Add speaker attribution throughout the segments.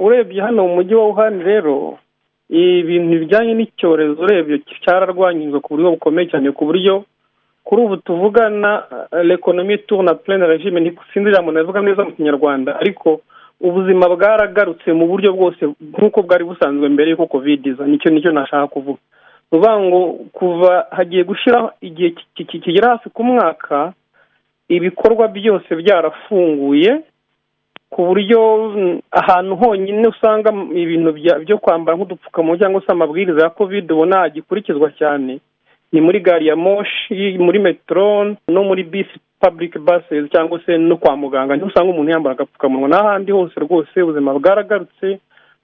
Speaker 1: urebye hano mu mujyi wa wuhani rero ibintu bijyanye n'icyorezo urebye cyararwanyijwe ku buryo bukomeye cyane ku buryo kuri ubu tuvugana l'economie tourne pleine regime sinzi ijambo navuga neza mu kinyarwanda ariko ubuzima bwaragarutse mu buryo bwose nk'uko bwari busanzwe mbere y'uko covid iza. Nicyo ni cyo nashaka kuvuga. Ni ukuvuga ngo kuva hagiye gushyiraho igihe kigera hafi ku mwaka ibikorwa byose byarafunguye ku buryo ahantu honyine usanga ibintu byo kwambara nk'udupfukamunwa cyangwa se amabwiriza ya covid ubona agikurikizwa cyane. Ni muri gari ya moshi muri metero no muri bisi public buses cyangwa se no kwa muganga. Niho usanga umuntu yambara agapfukamunwa. N'ahandi hose rwose ubuzima bwaragarutse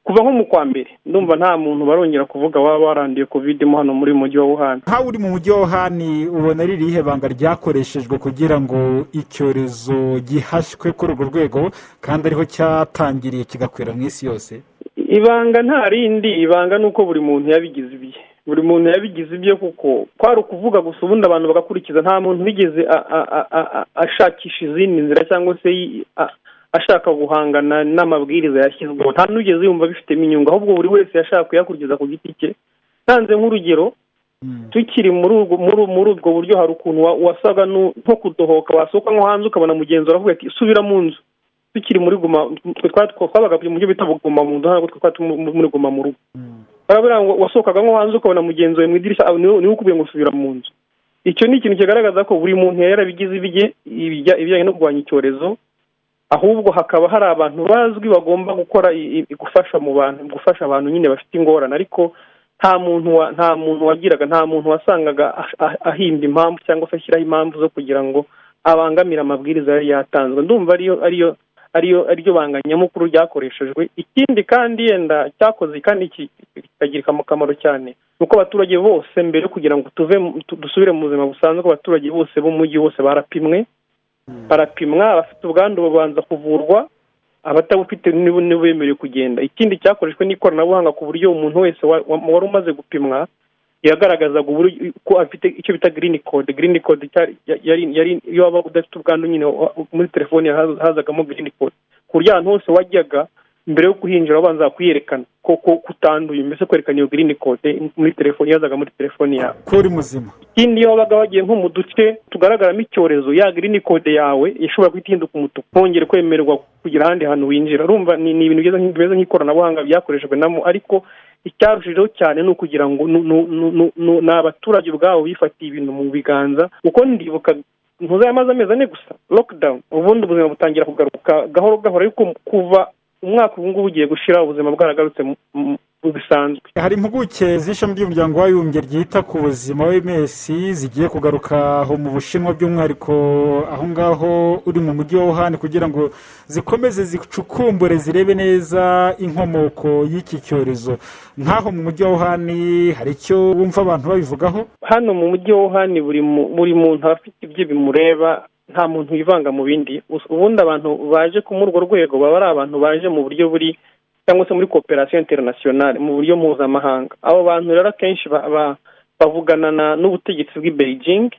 Speaker 1: kuva nko mu kwa mbere ndumva nta muntu barongera kuvuga waba waranduye covid mo hano muri mujyi wa wuhani
Speaker 2: nkawe uri mu mujyi wa wuhani ubona ari irihe banga ryakoreshejwe kugira ngo icyorezo gihashywe kuri urwo rwego kandi ariho cyatangiriye kigakwira mu isi yose?
Speaker 1: Ibanga nta rindi ibanga ni uko buri muntu yabigize ibye. Buri muntu yabigize ibye kuko kwari ukuvuga gusa ubundi abantu bagakurikiza nta muntu wigeze ashakisha izindi nzira cyangwa se ashaka guhangana n'amabwiriza yashyizweho. Nta n'ugeze yumva bifitemo inyungu ahubwo buri wese yashaka kuyakurikiza ku giti cye. Ntanze nk'urugero tukiri muri ubwo buryo hari ukuntu wasaga nko kudohoka wasohoka nko hanze ukabona mugenzi uravuga ati subira mu nzu. Tukiri muri guma twabaga mu buryo bita guma mu nzu ntabwo twari muri guma mu rugo. Barabwira ngo wasohokaga nko hanze ukabona mugenzi wawe mu idirishya. Niwe ukubwiye ngo subira mu nzu. Icyo ni ikintu kigaragaza ko buri muntu yarabigize ibye ibijyanye no kurwanya icyorezo ahubwo hakaba hari abantu bazwi bagomba gukora gufasha mu bantu gufasha abantu nyine bafite ingorane. Ariko nta muntu nta muntu wagiraga nta muntu wasangaga ahimba impamvu cyangwa se ashyiraho impamvu zo kugira ngo abangamire amabwiriza yari yatanzwe. Ndumva ariyo ariyo ariyo ari ryo banga nyamukuru ryakoreshejwe. Ikindi kandi yenda cyakoze kandi kikagira akamaro cyane ni uko abaturage bose mbere kugira ngo tuve dusubire mu buzima busanzwe abaturage bose b'umujyi wose barapimwe. Barapimwa abafite ubwandu babanza kuvurwa abatabufite nibo bemerewe kugenda. Ikindi cyakoreshwe n'ikoranabuhanga ku buryo umuntu wese wari umaze gupimwa yagaragazaga ko afite icyo bita girini kode girini kode iyo waba udafite ubwandu nyine muri telefoni hazagamo girini kode ku buryo ahantu hose wajyaga mbere yo kuhinjira wabanza kuyerekana ko kutanduye mbese kwerekana iyo girini kode muri telefoni yazaga muri telefoni yawe.
Speaker 2: Ko uri muzima.
Speaker 1: Ikindi iyo wabaga wagiye nko mu duce tugaragaramo icyorezo ya girini kode yawe ishobora guhita ihinduka umutuku. Ntongere kwemererwa kugira ahandi hantu winjira. Urumva ni ibintu bimeze nk'ikoranabuhanga byakoreshejwe namo ariko icyarushijeho cyane ni ukugira ngo ni abaturage ubwabo bifatiye ibintu mu biganza kuko ndibuka ntuzayamaze amezi ane gusa. Lockdown ubundi ubuzima butangira kugaruka gahoro gahoro ariko kuva umwaka ubu ngubu ugiye gushyira ubuzima bwaragarutse bisanzwe.
Speaker 2: Hari impuguke z'ishami ry'umuryango w'abibumbye ryita ku buzima w'ms zigiye kugaruka aho mu bushinwa by'umwihariko aho ngaho uri mu mujyi wa wuhani kugira ngo zikomeze zicukumbure zirebe neza inkomoko y'iki cyorezo. Nk'aho mu mujyi wa wuhani hari icyo wumva abantu babivugaho?
Speaker 1: Hano mu mujyi wa wuhani buri muntu aba afite ibyo bimureba nta muntu wivanga mu bindi. Ubundi abantu baje muri urwo rwego baba ari abantu baje mu buryo buri cyangwa se muri kooperasiyo interinasiyonari mu buryo mpuzamahanga. Abo bantu rero akenshi bavugana n'ubutegetsi bw'i beijing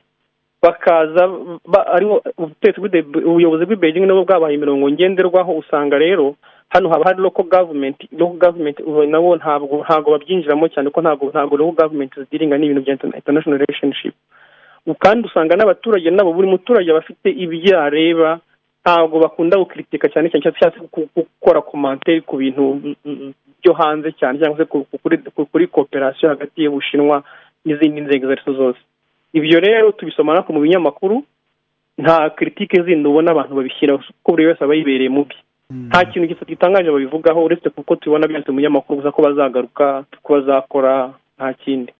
Speaker 1: bakaza ubuyobozi bw'i beijing nabo bwabaye imirongo ngenderwaho usanga rero hano haba hari loko gavumenti loko gavumenti nabo ntabwo ntabwo babyinjiramo cyane ko ntabwo ntabwo loko gavumenti zidiringa n'ibintu bya international relationship. Kandi usanga n'abaturage nabo buri muturage aba afite ibyo areba ntabwo bakunda gukritika cyane cyane cyangwa se gukora komantere ku bintu byo hanze cyane cyangwa se kuri kooperasiyo hagati y'ubushinwa n'izindi nzego izo ari zo zose. Ibyo rero tubisoma no mu binyamakuru nta kiritike zindi ubona abantu babishyiraho kuko buri wese aba yibereye mu bye. Nta kintu gitangaje babivugaho uretse kuko tubibona byanditse mu binyamakuru gusa ko bazagaruka ko bazakora nta kindi.